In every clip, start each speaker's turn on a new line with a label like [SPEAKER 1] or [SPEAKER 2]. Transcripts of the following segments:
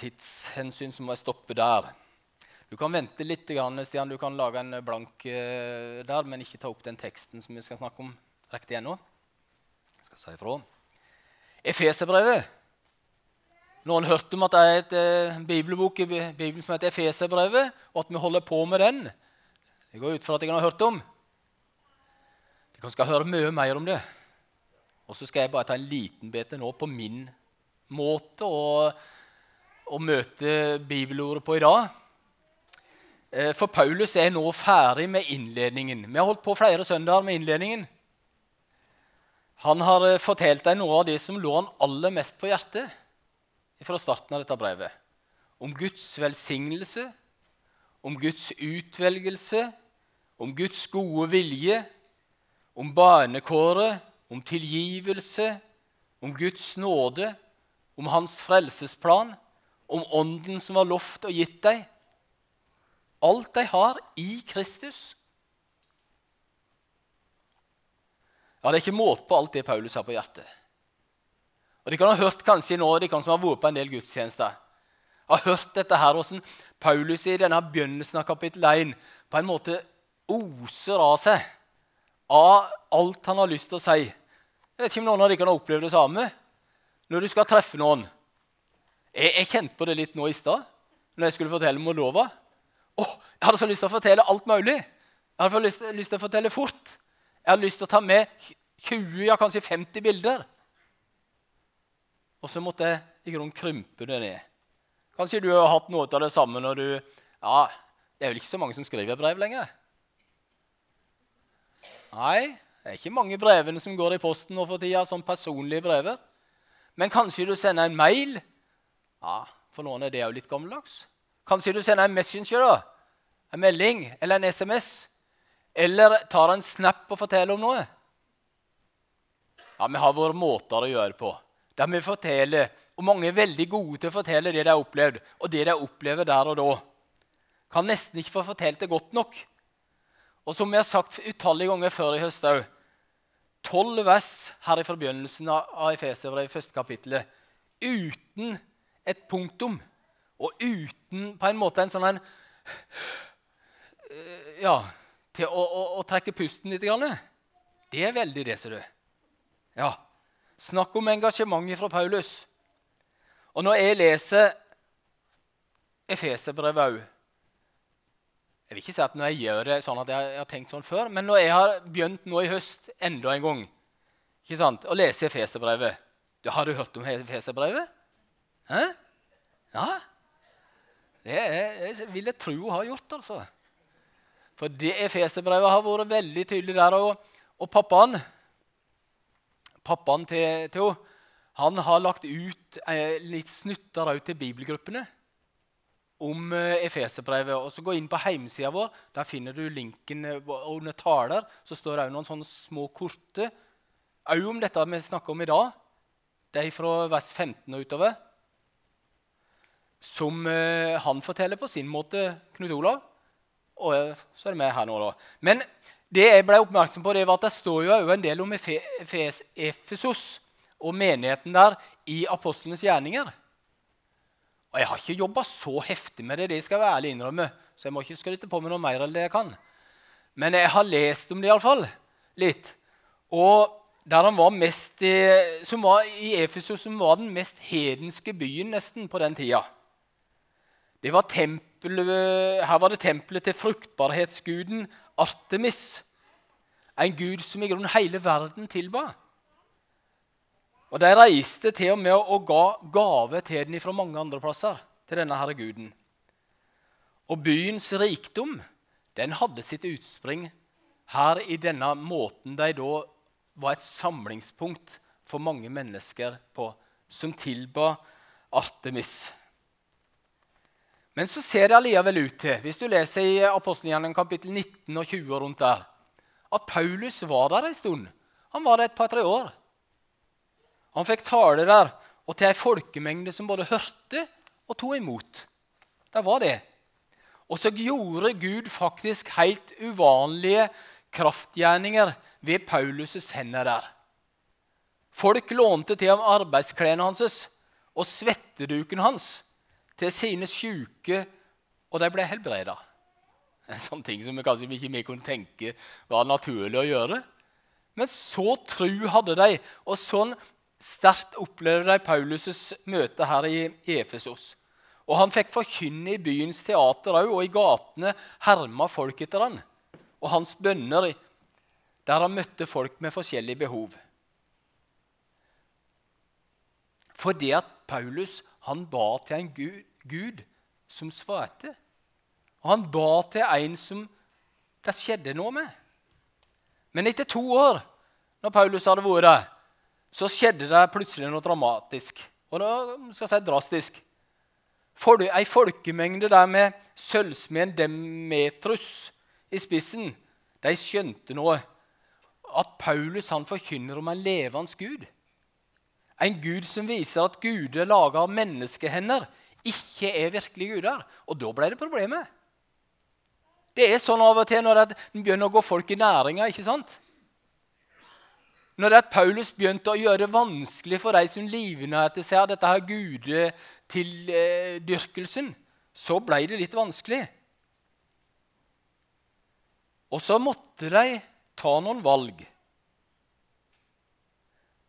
[SPEAKER 1] tidshensyn så må jeg stoppe der. Du kan vente litt, Stian. Du kan lage en blank eh, der, men ikke ta opp den teksten som vi skal snakke om riktig ennå. Jeg skal si ifra. Efeserbrevet. Noen hørte om at det er et eh, bibelbok i Bibelen som heter Efeserbrevet, og at vi holder på med den. Det går ut fra at jeg har hørt om. Dere skal høre mye mer om det. Og så skal jeg bare ta en liten bete nå på min måte å, å møte bibelordet på i dag. Eh, for Paulus er nå ferdig med innledningen. Vi har holdt på flere søndager med innledningen. Han har eh, fortalt deg noe av det som lå han aller mest på hjertet fra starten av dette brevet. Om Guds velsignelse, om Guds utvelgelse, om Guds gode vilje om barnekåret, om tilgivelse, om Guds nåde, om hans frelsesplan, om Ånden som var lovt og gitt deg. Alt de har i Kristus. Ja, Det er ikke måte på alt det Paulus har på hjertet. Og De kan ha hørt kanskje nå, de kan som har vært på en del gudstjenester, har hørt dette her, hvordan Paulus i denne begynnelsen av kapittel 1 på en måte oser av seg av alt han har lyst til å si. Jeg vet ikke om noen av dere har opplevd det samme når du skal treffe noen. Jeg, jeg kjente på det litt nå i stad når jeg skulle fortelle Moldova. Oh, jeg hadde så lyst til å fortelle alt mulig. Jeg hadde lyst, lyst til å fortelle fort. Jeg hadde lyst til å ta med 20, ja kanskje 50 bilder. Og så måtte jeg i grunnen krympe det ned. Kanskje du har hatt noe av det samme når du Ja, det er vel ikke så mange som skriver brev lenger. Nei, det er ikke mange brevene som går i posten nå for tida, sånn personlige brever. Men kanskje du sender en mail. Ja, For noen er det jo litt gammeldags. Kanskje du sender en messenger, da. en melding eller en SMS. Eller tar en snap og forteller om noe. Ja, Vi har våre måter å gjøre det på. Der vi forteller, og Mange er veldig gode til å fortelle det de har opplevd, og det de opplever der og da. Kan nesten ikke få fortalt det godt nok. Og som vi har sagt utallige ganger før i høst òg Tolv vers her i forbegynnelsen av Efeserbrevet, første kapittelet, uten et punktum og uten på en måte en sånn en eh, Ja, til å, å, å trekke pusten litt. Det er veldig det, ser du. Ja. Snakk om engasjementet fra Paulus. Og når jeg leser Efeserbrevet òg jeg vil ikke si at når jeg gjør det sånn at jeg, har tenkt sånn før, men når jeg har begynt nå i høst enda en gang ikke sant, å lese Efeserbrevet du hørt om Efeserbrevet? Hæ? Ja? Det er, jeg vil jeg tro hun har gjort, altså. For det Efeserbrevet har vært veldig tydelig der. Og, og pappaen pappaen til, til henne han har lagt ut eh, litt snutter til bibelgruppene om eh, Efeserbrevet. Og så Gå inn på hjemmesida vår. Der finner du linken eh, under taler. Så står det òg noen sånne små korte òg om dette vi snakker om i dag. Det er fra vers 15 og utover. Som eh, han forteller på sin måte, Knut Olav. Og så er det med her nå, da. Men det jeg ble oppmerksom på, det var at det står jo en del om Efesos og menigheten der i apostlenes gjerninger. Og jeg har ikke jobba så heftig med det, det skal jeg være ærlig innrømme. Så jeg må ikke skryte på meg noe mer enn det jeg kan. Men jeg har lest om det iallfall litt. Og der han var mest i, som var i Efesus, som var den mest hedenske byen nesten på den tida. Var tempel, her var det tempelet til fruktbarhetsguden Artemis. En gud som i grunnen hele verden tilba. Og De reiste til og med og ga gave til den fra mange andre plasser. til denne herre guden. Og byens rikdom den hadde sitt utspring her i denne måten de da var et samlingspunkt for mange mennesker på, som tilba Artemis. Men så ser det allikevel ut til, hvis du leser i Apostelgjerningen kapittel 19 og 20 rundt der, at Paulus var der en stund. Han var der et par-tre år. Han fikk tale der, og til ei folkemengde som både hørte og tok imot. Det var det. Og så gjorde Gud faktisk helt uvanlige kraftgjerninger ved Paulus' hender der. Folk lånte til ham arbeidsklærne hans og svetteduken hans til sine syke, og de ble helbreda. En sånn ting som vi kanskje ikke vi kunne tenke var naturlig å gjøre. Men så tru hadde de, og sånn sterkt opplevde de Paulus' møte her i Efesos. Og han fikk forkynne i byens teater òg, og i gatene herma folk etter han. Og hans bønner, der han møtte folk med forskjellige behov. Fordi at Paulus han ba til en Gud, Gud som svarte. Og han ba til en som det skjedde noe med. Men etter to år, når Paulus hadde vært der, så skjedde det plutselig noe dramatisk. Og da skal jeg si drastisk. For Ei folkemengde der med sølvsmeden Demetrus i spissen, de skjønte noe. At Paulus han forkynner om en levende Gud. En Gud som viser at guder laga av menneskehender, ikke er virkelige guder. Og da ble det problemet. Det er sånn av og til når det begynner å gå folk i næringa. ikke sant? Når det at Paulus begynte å gjøre det vanskelig for de som livnærte seg dette her gudetildyrkelsen, så ble det litt vanskelig. Og så måtte de ta noen valg.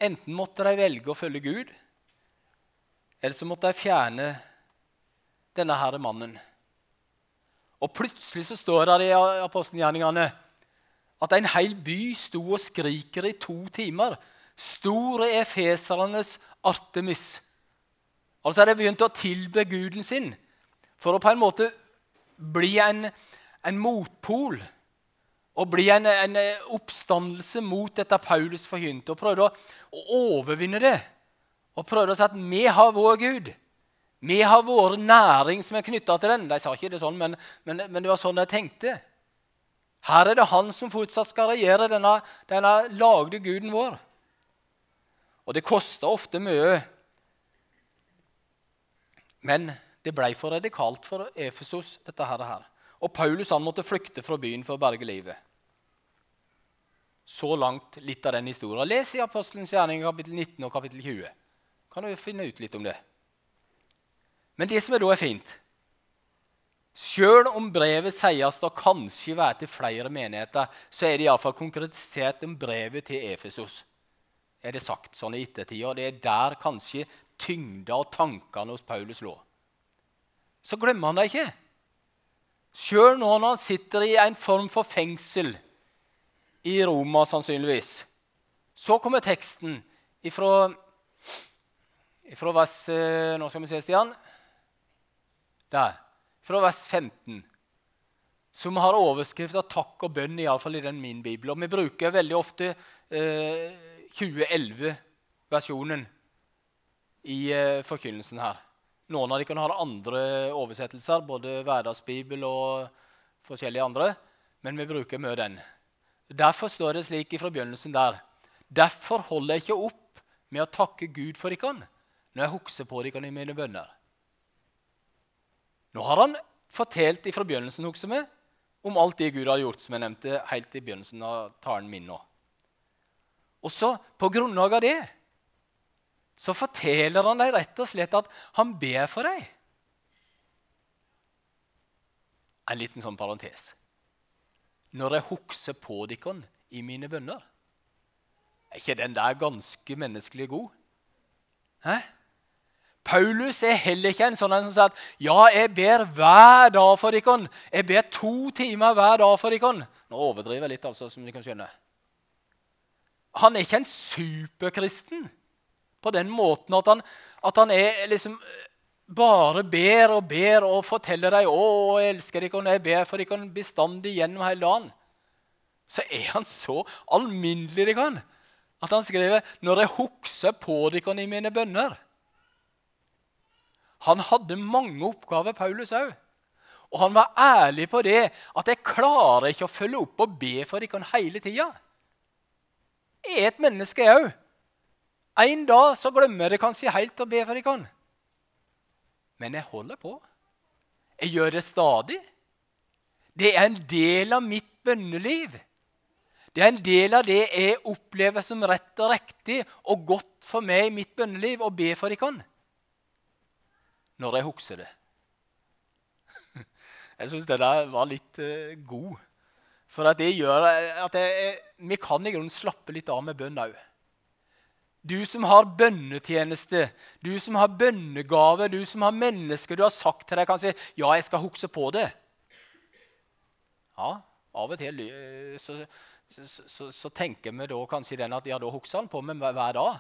[SPEAKER 1] Enten måtte de velge å følge Gud, eller så måtte de fjerne denne herre mannen. Og plutselig så står det i apostelgjerningene at en hel by sto og skriker i to timer. Store er fesernes Artemis. Altså de begynt å tilbe guden sin for å på en måte bli en, en motpol og bli en, en, oppstandelse mot dette Paulus forkynte. Og prøvde å, å, overvinne det. Og prøvde å si at vi har vår Gud. Vi har vår næring som er knytta til den. De sa ikke det sånn, men, men, men, det var sånn de tenkte. Her er det han som fortsatt skal regjere denne, denne lagde guden vår. Og det kosta ofte mye. Men det ble for radikalt for Efesos, dette her. Og Paulus han måtte flykte fra byen for å berge livet. Så langt litt av den historien. Les i Apostelens gjerning kapittel 19 og kapittel 20. Kan du finne ut litt om det. Men det som er da er fint Sjøl om brevet sies å kanskje være til flere menigheter, så er det iallfall konkretisert om brevet til Efesos. Er det sagt sånn i ettertid, Det er der kanskje tyngda og tankene hos Paulus lå. Så glemmer han det ikke. Sjøl nå når han sitter i en form for fengsel i Roma, sannsynligvis, så kommer teksten ifra, ifra vers eh, Nå skal vi se, Stian. Der. Fra vers 15. Som har overskrift av 'takk og bønn', iallfall i den min bibel. Og vi bruker veldig ofte eh, 2011-versjonen i eh, forkynnelsen her. Noen av de kan ha andre oversettelser, både hverdagsbibel og forskjellige andre. Men vi bruker mye den. Derfor står det slik fra begynnelsen der. Derfor holder jeg ikke opp med å takke Gud for dere når jeg husker på dere i mine bønner. Nå har han fortalt fra begynnelsen med, om alt det Gud har gjort, som jeg nevnte helt i begynnelsen av talen min nå. Og så, på grunnlag av det, så forteller han dem rett og slett at han ber for dem. En liten sånn parentes. Når jeg husker på dere i mine bønner Er ikke den der ganske menneskelig god? Hæ? Paulus er heller ikke en sånn som sier at ja, jeg ber hver dag for dere. Jeg ber to timer hver dag for dere. Nå overdriver jeg litt, altså, som dere kan skjønne. Han er ikke en superkristen på den måten at han, at han er liksom bare ber og ber og forteller dem å, jeg elsker dere, og jeg ber for dere bestandig gjennom hele dagen. Så er han så alminnelig dere, at han skriver når jeg husker på dere i mine bønner. Han hadde mange oppgaver, Paulus òg. Og han var ærlig på det, at 'jeg klarer ikke å følge opp og be for dere hele tida'. Jeg er et menneske, jeg òg. En dag så glemmer jeg kanskje helt å be for dere. Men jeg holder på. Jeg gjør det stadig. Det er en del av mitt bønneliv. Det er en del av det jeg opplever som rett og riktig og godt for meg i mitt bønneliv å be for dere når jeg husker det. Jeg syns den der var litt uh, god. For det gjør at jeg, vi kan i grunnen slappe litt av med bønn òg. Du som har bønnetjeneste, du som har bønnegave, du som har mennesker du har sagt til deg kanskje 'Ja, jeg skal huske på det'. Ja, av og til så, så, så, så tenker vi da kanskje den at ja, da husker han på meg hver dag.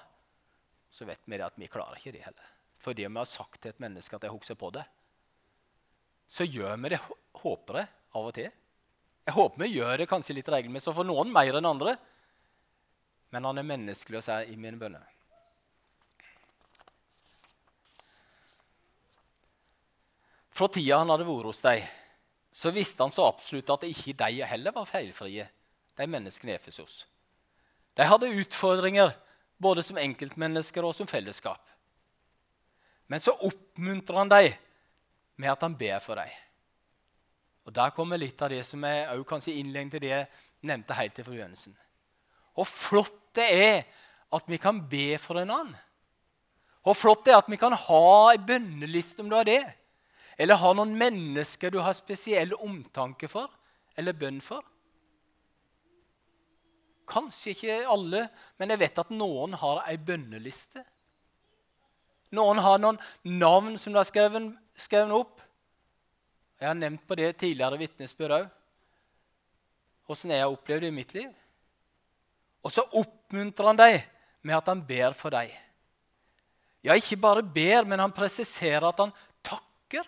[SPEAKER 1] Så vet vi det at vi klarer ikke det heller. Fordi vi har sagt til et menneske at jeg husker på det så gjør vi det, håper jeg, av og til. Jeg håper vi gjør det kanskje litt regelmessig, for noen mer enn andre. Men han er menneskelig og sier i mine bønner. Fra tida han hadde vært hos dem, så visste han så absolutt at ikke de heller var feilfrie, de menneskene i Efesos. De hadde utfordringer både som enkeltmennesker og som fellesskap. Men så oppmuntrer han dem med at han ber for deg. Og Der kommer litt av det som er kanskje innledning til det jeg nevnte helt til begynnelsen. Hvor flott det er at vi kan be for en annen. Hvor flott det er at vi kan ha ei bønneliste om du har det. Eller ha noen mennesker du har spesiell omtanke for eller bønn for. Kanskje ikke alle, men jeg vet at noen har ei bønneliste. Noen har noen navn som de har skrevet skrevet opp. Jeg har nevnt på det tidligere vitnesbyrd òg. Åssen jeg har opplevd det i mitt liv. Og så oppmuntrer han deg med at han ber for deg. Ja, ikke bare ber, men han presiserer at han takker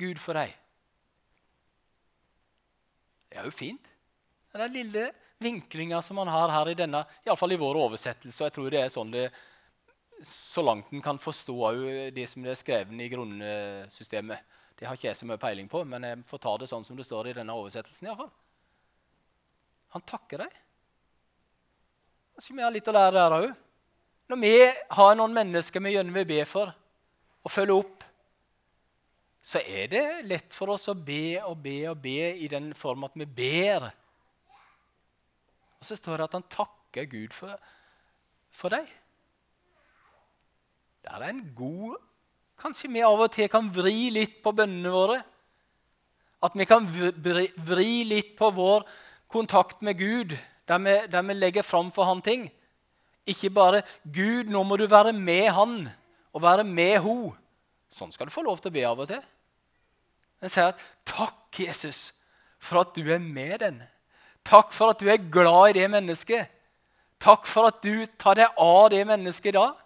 [SPEAKER 1] Gud for deg. Det er jo fint. Den lille vinklinga som han har her i denne, iallfall i vår oversettelse. og jeg tror det er sånn det så langt en kan forstå det som er skrevet i grunnsystemet. Det har ikke jeg så mye peiling på, men jeg får ta det sånn som det står i denne oversettelsen. I fall. Han takker deg. Kanskje vi har litt å lære der òg. Når vi har noen mennesker vi gjerne vil be for, og følge opp, så er det lett for oss å be og be og be i den form at vi ber. Og så står det at han takker Gud for, for deg. Det er en god Kanskje vi av og til kan vri litt på bønnene våre. At vi kan vri litt på vår kontakt med Gud, der vi, der vi legger fram for Han ting. Ikke bare 'Gud, nå må du være med Han og være med ho'. Sånn skal du få lov til å be av og til. Men sier at 'Takk, Jesus, for at du er med den'. Takk for at du er glad i det mennesket. Takk for at du tar deg av det mennesket i dag.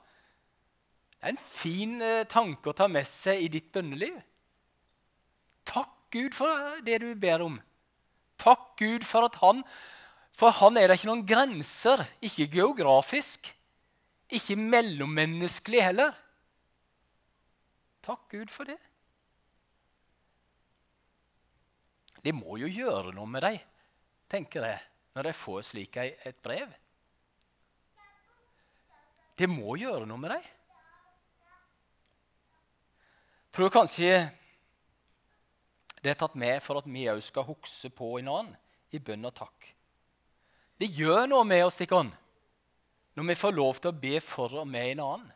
[SPEAKER 1] Det er en fin eh, tanke å ta med seg i ditt bønneliv. Takk Gud for det du ber om. Takk Gud for at han For han er det ikke noen grenser. Ikke geografisk. Ikke mellommenneskelig heller. Takk Gud for det. Det må jo gjøre noe med deg, tenker jeg, når jeg får slik et brev. Det må gjøre noe med deg tror kanskje det er tatt med for at vi òg skal huske på annen i bønn og takk. Det gjør noe med oss Stikkon, når vi får lov til å be for og med en annen.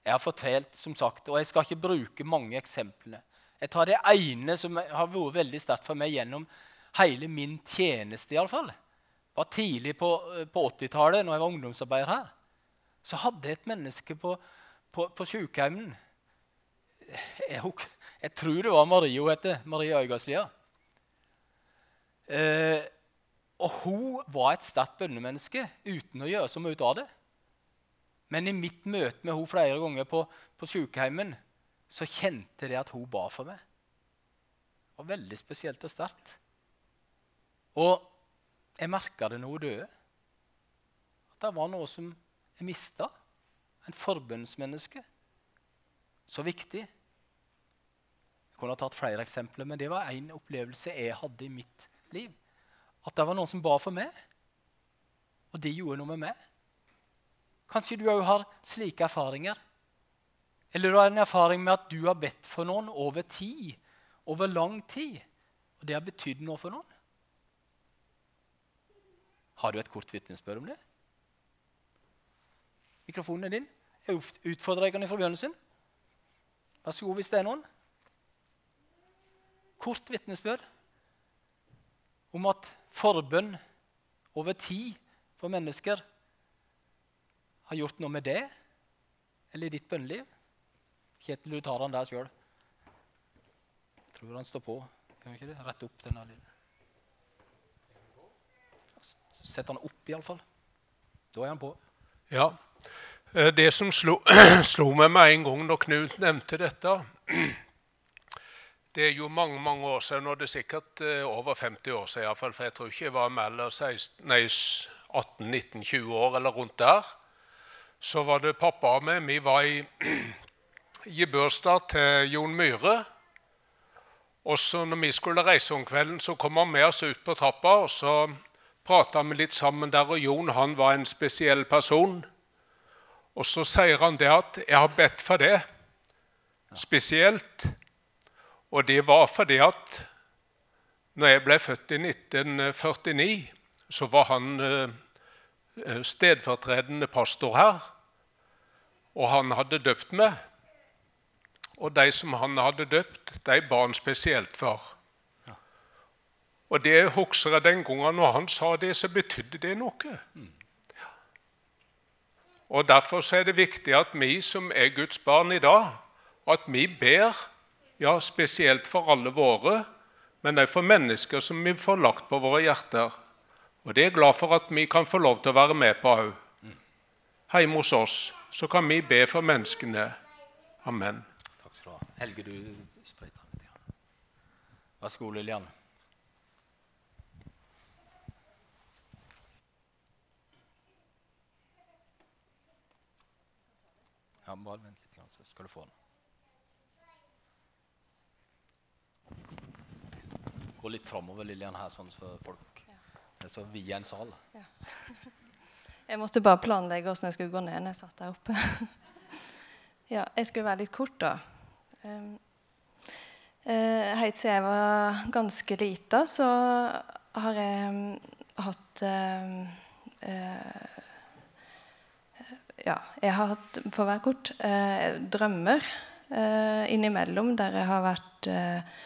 [SPEAKER 1] Jeg har fortalt, som sagt, og jeg skal ikke bruke mange eksemplene. Jeg tar det ene som har vært veldig sterkt for meg gjennom hele min tjeneste. i alle fall. Var Tidlig på, på 80-tallet, når jeg var ungdomsarbeider her, så hadde jeg et menneske på på, på sykehjemmet jeg, jeg, tror det var Marie hun heter. Marie Øygardslia. Eh, og hun var et sterkt bønnemenneske uten å gjøre så mye ut av det. Men i mitt møte med hun flere ganger på, på sykehjemmet så kjente jeg at hun ba for meg. Det var veldig spesielt og sterkt. Og jeg merka det når hun døde. At det var noe som jeg mista. En forbundsmenneske. Så viktig. Jeg kunne ha tatt flere eksempler, men det var en opplevelse jeg hadde i mitt liv. At det var noen som ba for meg, og det gjorde noe med meg. Kanskje du òg har slike erfaringer. Eller du har en erfaring med at du har bedt for noen over tid, over lang tid, og det har betydd noe for noen. Har du et kort vitnesbyrd om det? Mikrofonen er din. Jeg utfordrer deg fra begynnelsen. Vær så god hvis det er noen. kort vitnesbyrd om at forbønn over tid for mennesker har gjort noe med det eller i ditt bønneliv? Kjetil, du tar den der sjøl. Tror han står på. Kan ikke det? Rett opp denne lille. Sett den opp, iallfall. Da er han på.
[SPEAKER 2] Ja. Eh, det som slo, slo meg med en gang når Knut nevnte dette Det er jo mange mange år siden, og det er sikkert eh, over 50 år siden, iallfall, for jeg tror ikke jeg var mellom 18-19-20 år eller rundt der. Så var det pappa og meg. Vi var i, i til Jon Myhre. Og så når vi skulle reise om kvelden, så kom han med oss ut på trappa. og så prata vi litt sammen der, og Jon han var en spesiell person. Og så sier han det at 'jeg har bedt for det spesielt'. Og det var fordi at når jeg ble født i 1949, så var han eh, stedfortredende pastor her. Og han hadde døpt meg. Og de som han hadde døpt, de ba han spesielt for. Og det husker jeg den gangen når han sa det, så betydde det noe. Og Derfor er det viktig at vi som er Guds barn i dag, at vi ber ja, spesielt for alle våre, men også for mennesker som vi får lagt på våre hjerter. Og Det er jeg glad for at vi kan få lov til å være med på òg. Hjemme hos oss så kan vi be for menneskene. Amen.
[SPEAKER 1] Takk skal du ha. Helge, du sprøyter litt. Vær så god, Lillian. Ja, bare vent litt, så skal du få den. Gå litt framover, Lillian, her, sånn så folk er så vid en sal. Ja.
[SPEAKER 3] Jeg måtte bare planlegge hvordan jeg skulle gå ned når jeg satt der oppe. ja, jeg skulle være litt kort, da. Um, uh, helt siden jeg var ganske lita, så har jeg um, hatt um, uh, ja, jeg har hatt på hver kort eh, drømmer eh, innimellom der jeg har vært eh,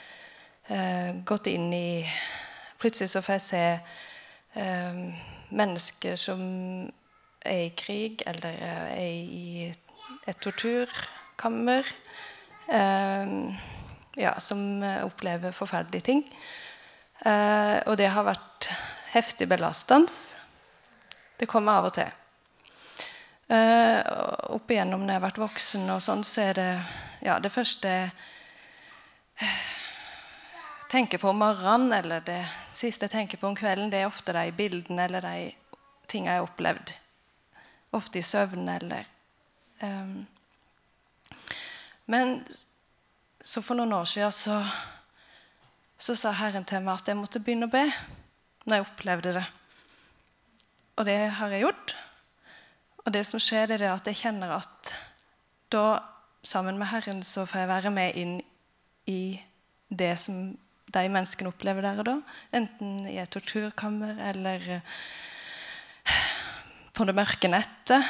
[SPEAKER 3] eh, gått inn i Plutselig så får jeg se eh, mennesker som er i krig, eller er i et torturkammer. Eh, ja, som opplever forferdelige ting. og det har vært heftig belastende. Det kommer av og til. Uh, opp igjennom når jeg har vært voksen, og sånn, så er det ja, det første jeg tenker på om morgenen, eller det siste jeg tenker på om kvelden, det er ofte de bildene eller de tingene jeg har opplevd. Ofte i søvn eller um, Men så for noen år siden så, så sa Herren til meg at jeg måtte begynne å be når jeg opplevde det. Og det har jeg gjort. Og det som skjer, er at jeg kjenner at da, sammen med Herren, så får jeg være med inn i det som de menneskene opplever der og da. Enten i et torturkammer eller eh, på det mørke nettet.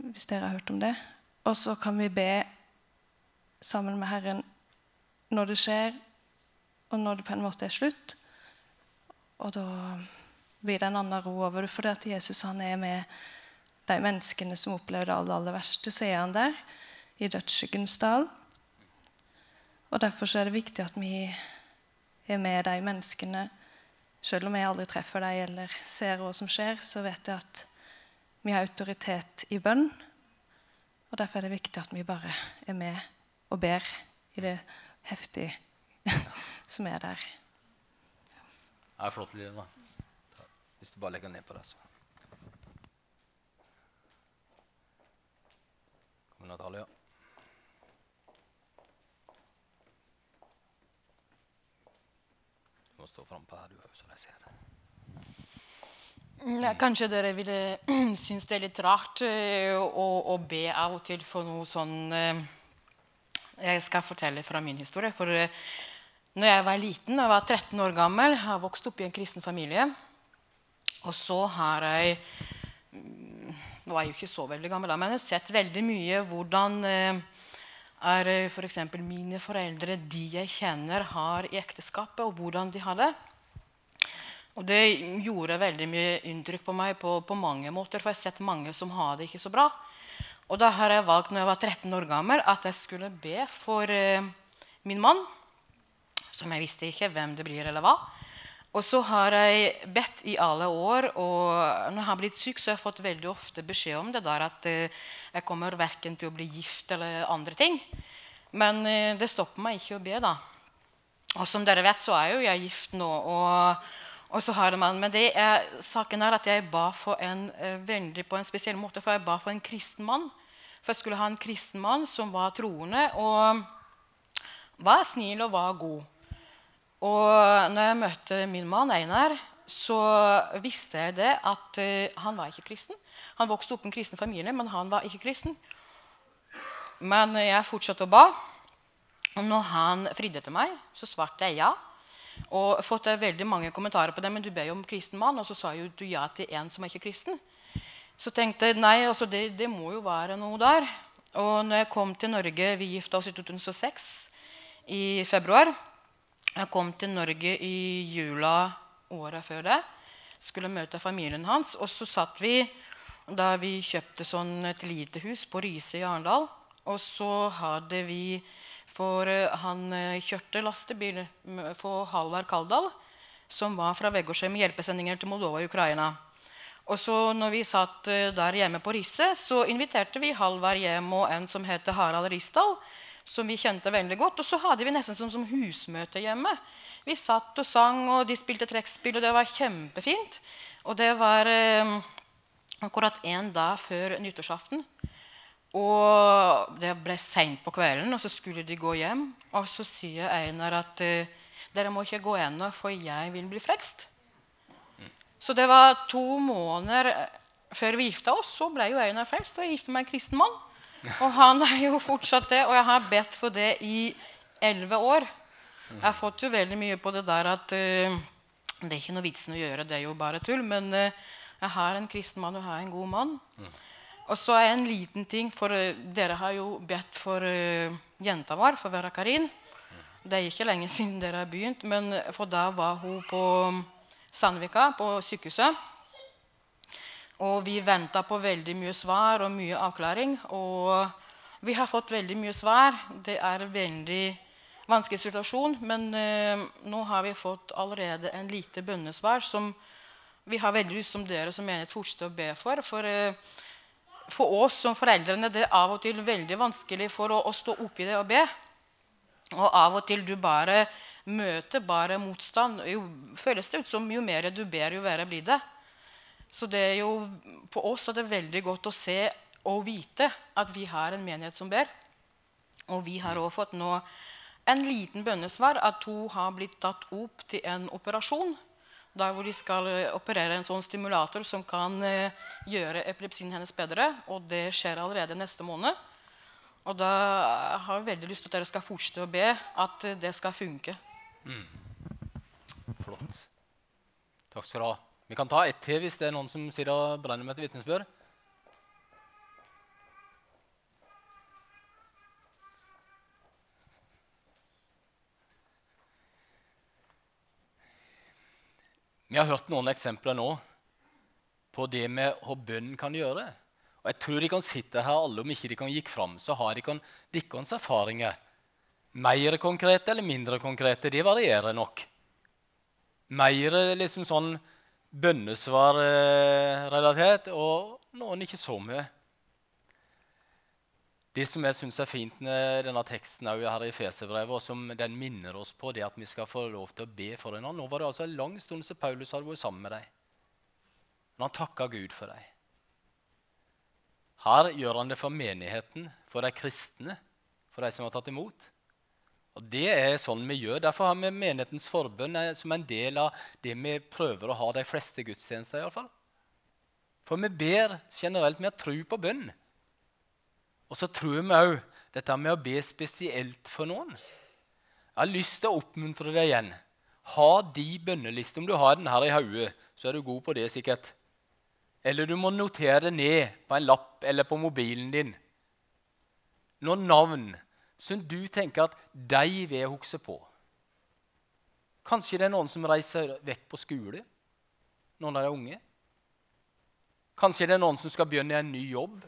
[SPEAKER 3] Hvis dere har hørt om det. Og så kan vi be sammen med Herren når det skjer, og når det på en måte er slutt. Og da blir det en annen ro over det. Fordi at Jesus han er med de menneskene som opplever det aller, aller verste. Så er han der i dødsskyggens dal. Og Derfor er det viktig at vi er med de menneskene. Selv om jeg aldri treffer dem eller ser hva som skjer, så vet jeg at vi har autoritet i bønn. Og Derfor er det viktig at vi bare er med og ber i det heftige som er der.
[SPEAKER 1] Det er flott, Lina. Hvis du bare legger ned på det. så. Kom Natalia. Du må stå frampå her, du òg, så jeg ser det.
[SPEAKER 4] Ja, kanskje dere ville synes det er litt rart uh, å, å, be av og til for noe sånn uh, Jeg skal fortelle fra min historie. For uh, når jeg var liten, jeg var 13 år gammel, har vokst opp i en kristen familie. Og så har jeg mm, Nå er jeg jo ikke så veldig gammel, men jeg har sett veldig mye hvordan eh, er eh, f.eks. For mine foreldre, de jeg kjenner, har i ekteskapet, og hvordan de har det. Og det gjorde veldig mye inntrykk på meg på, på, mange måter, for jeg har sett mange som har det ikke så bra. Og da har jeg valgt når jeg var 13 år gammel, at jeg skulle be for eh, min mann. Som jeg visste ikke hvem det blir, eller hva. Og så har jeg bedt i alle år, og når jeg har blitt syk, så har jeg fått veldig ofte beskjed om det der at uh, jeg kommer verken til å bli gift eller andre ting. Men uh, det stopper meg ikke å be, da. Og som dere vet, så er jo jeg gift nå. og, og så har man, Men det er, saken er at jeg ba for en, uh, veldig på en spesiell måte, for jeg ba for en kristen mann. For jeg skulle ha en kristen mann som var troende og var snill og var god. Og når jeg møtte min mann Einar, så visste jeg det at uh, han var ikke kristen. Han vokste opp i en kristen familie, men han var ikke kristen. Men jeg fortsatte å ba. Og når han fridde til meg, så svarte jeg ja. Og fått veldig mange kommentarer på det. Men du ber jo om kristen mann, og så sa jo du ja til en som er ikke kristen. Så tenkte jeg nei, altså det, det må jo være noe der. Og når jeg kom til Norge Vi gifta oss i 2006 i februar. Jeg kom til Norge i jula året før det. Skulle møte familien hans. Og så satt vi da vi kjøpte sånn et lite hus på Riise i Arendal. Og så hadde vi For eh, han eh, kjørte lastebil for Halvard Kaldal, som var fra Vegårshei med hjelpesendinger til Moldova og Ukraina. Og så når vi satt eh, der hjemme på Riise, så inviterte vi Halvard hjem og en som heter Harald Risdal som vi kjente veldig godt. Og så hadde vi nesten sånn som husmøte hjemme. Vi satt og sang, og de spilte trekkspill, og det var kjempefint. Og det var eh, akkurat en dag før nyttårsaften. Og det ble seint på kvelden, og så skulle de gå hjem. Og så sier Einar at eh, dere må ikke gå ennå, for jeg vil bli frelst. Så det var to måneder før vi gifta oss, så ble jo Einar frelst. Og jeg gifta meg en kristen mann. Og han er jo fortsatt det. Og jeg har bedt for det i elleve år. Jeg har fått jo veldig mye på det der at uh, det er ikke noe vitsen å gjøre, det er jo bare tull. Men uh, jeg har en kristen mann og jeg har en god mann. Og så er en liten ting, for uh, dere har jo bedt for jenta vår, for Vera Karin. Det er ikke lenge siden dere har begynt, men for da var hun på Sandvika, på sykehuset. Og vi venta på veldig mye svar og mye avklaring. Og vi har fått veldig mye svar. Det er en veldig vanskelig situasjon. Men eh, nå har vi fått allerede en lite bønnesvar som vi har veldig lyst som dere som menighet fortsetter å be for. For, eh, for oss som foreldrene det er av og til veldig vanskelig for å, å stå oppi det og be. Og av og til du bare møter bare motstand. Jo, føles det ut som jo mer du ber, jo verre blir det. Så det er jo, på oss er det veldig godt å se og vite at vi har en menighet som ber. Og vi har også fått nå en liten bønnesvar at hun har blitt tatt opp til en operasjon. Der hvor de skal eh, operere en sånn stimulator som kan eh, gjøre epilepsien hennes bedre. Og det skjer allerede neste måned. Og da har jeg veldig lyst til at dere skal fortsette å be at det skal funke. Mm.
[SPEAKER 1] Flott. Takk skal du ha. Vi kan ta ett til hvis det er noen som sitter og brenner med et vitnesbyrd. Vi har hørt noen eksempler nå på det med hva bønnen kan gjøre. Og jeg tror de kan sitte her alle, om ikke de kan gikk fram, så har de kan deres erfaringer. Mer konkrete eller mindre konkrete, det varierer nok. Mer liksom sånn bønnesvarrelatert, og noen ikke så mye. Det som jeg syns er fint med denne teksten her i Feserbrevet, og som den minner oss på, det at vi skal få lov til å be for annen. Nå var det altså en lang stund siden Paulus hadde vært sammen med deg. Men han takka Gud for deg. Her gjør han det for menigheten, for de kristne, for de som har tatt imot. Og Det er sånn vi gjør. Derfor har vi menighetens forbønn som en del av det vi prøver å ha de fleste gudstjenester. I alle fall. For vi ber generelt med å tro på bønn. Og så tror vi òg dette med å be spesielt for noen. Jeg har lyst til å oppmuntre deg igjen. Ha de bønnelistene. Om du har den her i hodet, så er du god på det sikkert. Eller du må notere det ned på en lapp eller på mobilen din. Noen navn som du tenker at de vil huske på? Kanskje det er noen som reiser vekk på skole Noen av de unge? Kanskje det er noen som skal begynne i en ny jobb?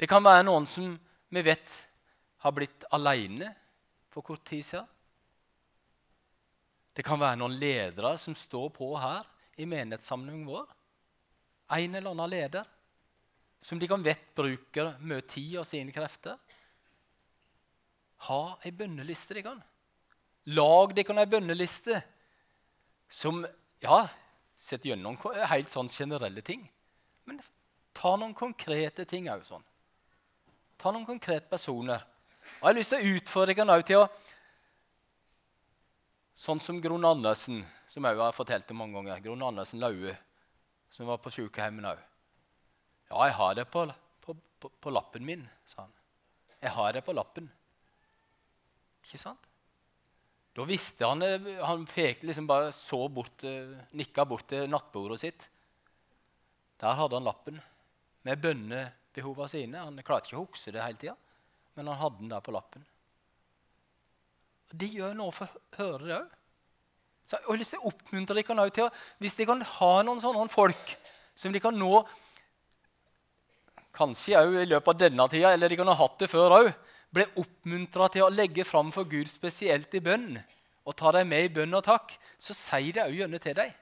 [SPEAKER 1] Det kan være noen som vi vet har blitt alene for kort tid siden. Det kan være noen ledere som står på her i menighetssamlingen vår. En eller annen leder som de kan vett bruker mye tid og sine krefter. Ha ei bønneliste, de kan. Lag dere ei bønneliste som ja, setter gjennom helt sånn generelle ting. Men ta noen konkrete ting òg sånn. Ta noen konkrete personer. Og Jeg har lyst til å utfordre dere til å Sånn som Grunn Andersen, som jeg har fortalt det mange ganger. Grunn Andersen Laue, som var på sykehjemmet òg. Ja, jeg har det på, på, på, på lappen min, sa han. Jeg har det på lappen. Ikke sant? Da visste han Han pekte liksom bare så bort, nikka bort til nattbordet sitt. Der hadde han lappen med bønnebehova sine. Han klarte ikke å huske det hele tida, men han hadde den der på lappen. Og de gjør noe for å høre det òg. Så jeg har lyst til å oppmuntre dere til å, Hvis de kan ha noen sånne folk som de kan nå Kanskje òg i løpet av denne tida, eller de kan ha hatt det før òg. Ble oppmuntra til å legge fram for Gud spesielt i bønn, og ta dem med i bønn og takk, så sier det òg gjerne til deg.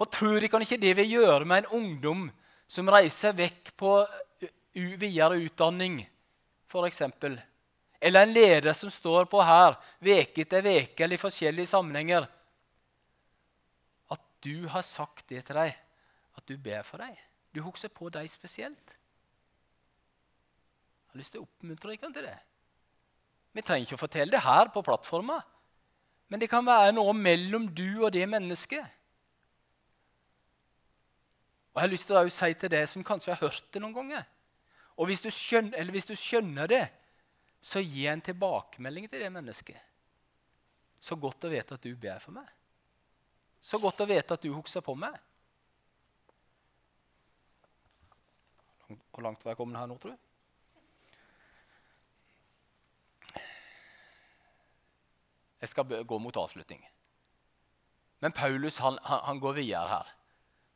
[SPEAKER 1] Og tror dere ikke det vil gjøre med en ungdom som reiser vekk på videre utdanning, f.eks.? Eller en leder som står på her veke etter veke eller i forskjellige sammenhenger. At du har sagt det til deg, at du ber for dem. Du husker på dem spesielt. Jeg har lyst til å oppmuntre dere til det. Vi trenger ikke å fortelle det her på plattforma, men det kan være noe mellom du og det mennesket. Og Jeg har lyst til å si til deg som kanskje har hørt det noen ganger Og hvis du skjønner, hvis du skjønner det, så gi en tilbakemelding til det mennesket. Så godt å vite at du ber for meg. Så godt å vite at du husker på meg. Hvor langt var jeg kommet her nå, tror du? Jeg skal gå mot avslutning. Men Paulus han, han, han går videre her.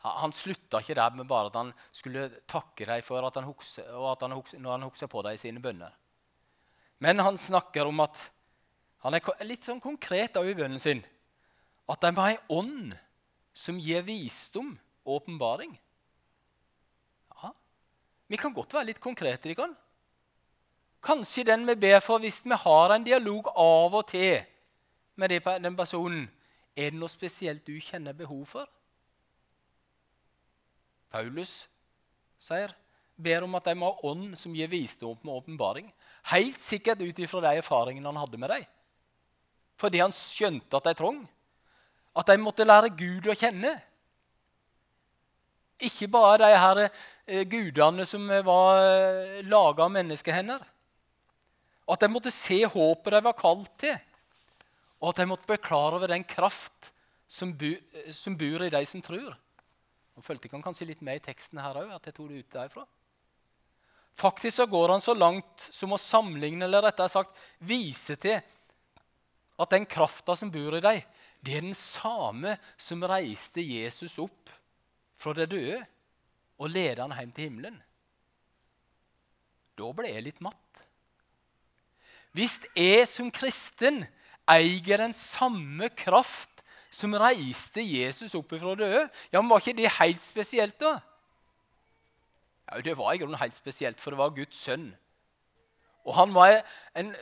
[SPEAKER 1] Han, han slutta ikke der med bare at han skulle takke dem for at han hukse, og at han hukse, når han husker på dem i sine bønner. Men han snakker om at han er litt sånn konkret i bønnen sin. At de har en ånd som gir visdom og åpenbaring. Ja, vi kan godt være litt konkrete. Kan. Kanskje den vi ber for, hvis vi har en dialog av og til med den personen, er det noe spesielt du kjenner behov for? Paulus sier ber om at de må ha ånd som gir visdom med åpenbaring. Helt sikkert ut ifra de erfaringene han hadde med dem. Fordi han skjønte at de trong. At de måtte lære Gud å kjenne. Ikke bare de her eh, gudene som var eh, laga av menneskehender. At de måtte se håpet de var kalt til. Og at de måtte bli klar over den kraft som, bu, eh, som bor i de som tror. Nå følte jeg kanskje litt med i teksten her òg, at jeg tok det ut derfra. Faktisk så går han så langt som å sammenligne, eller rettere sagt vise til at den krafta som bor i deg, det er den samme som reiste Jesus opp fra det døde og ledet han hjem til himmelen. Da ble jeg litt matt. Hvis jeg som kristen eier den samme kraft som reiste Jesus opp fra døde, ja, men var ikke det helt spesielt, da? Ja, Det var i grunnen helt spesielt, for det var Guds sønn. Og han var en,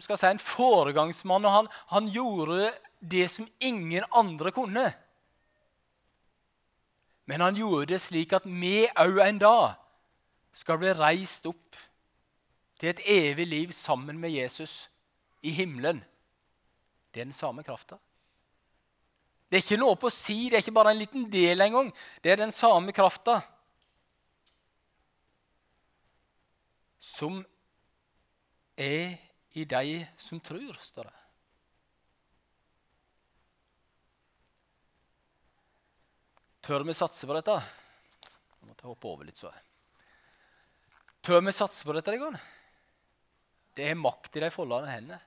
[SPEAKER 1] si, en foregangsmann, og han, han gjorde det som ingen andre kunne. Men han gjorde det slik at vi òg en dag skal bli reist opp til et evig liv sammen med Jesus i himmelen. Det er den samme krafta. Det er ikke noe på å si, det er ikke bare en liten del engang. Det er den samme krafta. som er i de som tror, står det. Tør vi satse på dette? Jeg måtte hoppe over litt så. Tør vi satse på dette? Egon? Det er makt i de foldede hendene.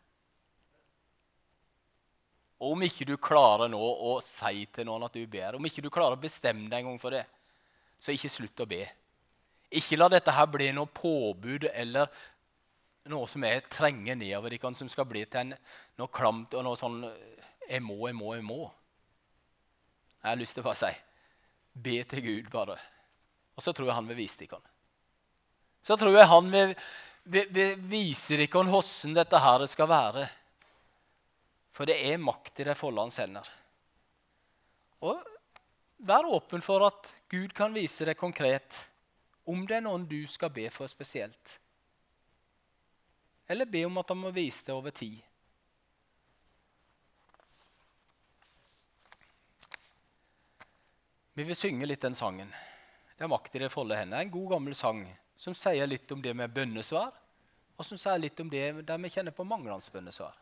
[SPEAKER 1] Og om ikke du klarer nå å si til noen at du ber, om ikke du klarer å bestemme deg en gang for det, så ikke slutt å be. Ikke la dette her bli noe påbud eller noe som jeg trenger nedover dere, som skal bli til en, noe klamt og noe sånn 'Jeg må, jeg må, jeg må'. Jeg har lyst til å bare si be til Gud, bare. Og så tror jeg han vil vise dere. Så tror jeg han vil, vil, vil vise dere hvordan dette her skal være. For det er makt i de foldende hender. Og vær åpen for at Gud kan vise deg konkret om det er noen du skal be for spesielt. Eller be om at han må vise det over tid. Vi vil synge litt den sangen. Det er makt i det folde hendene. En god, gammel sang som sier litt om det med bønnesvar, og som sier litt om det der vi kjenner på manglende bønnesvar.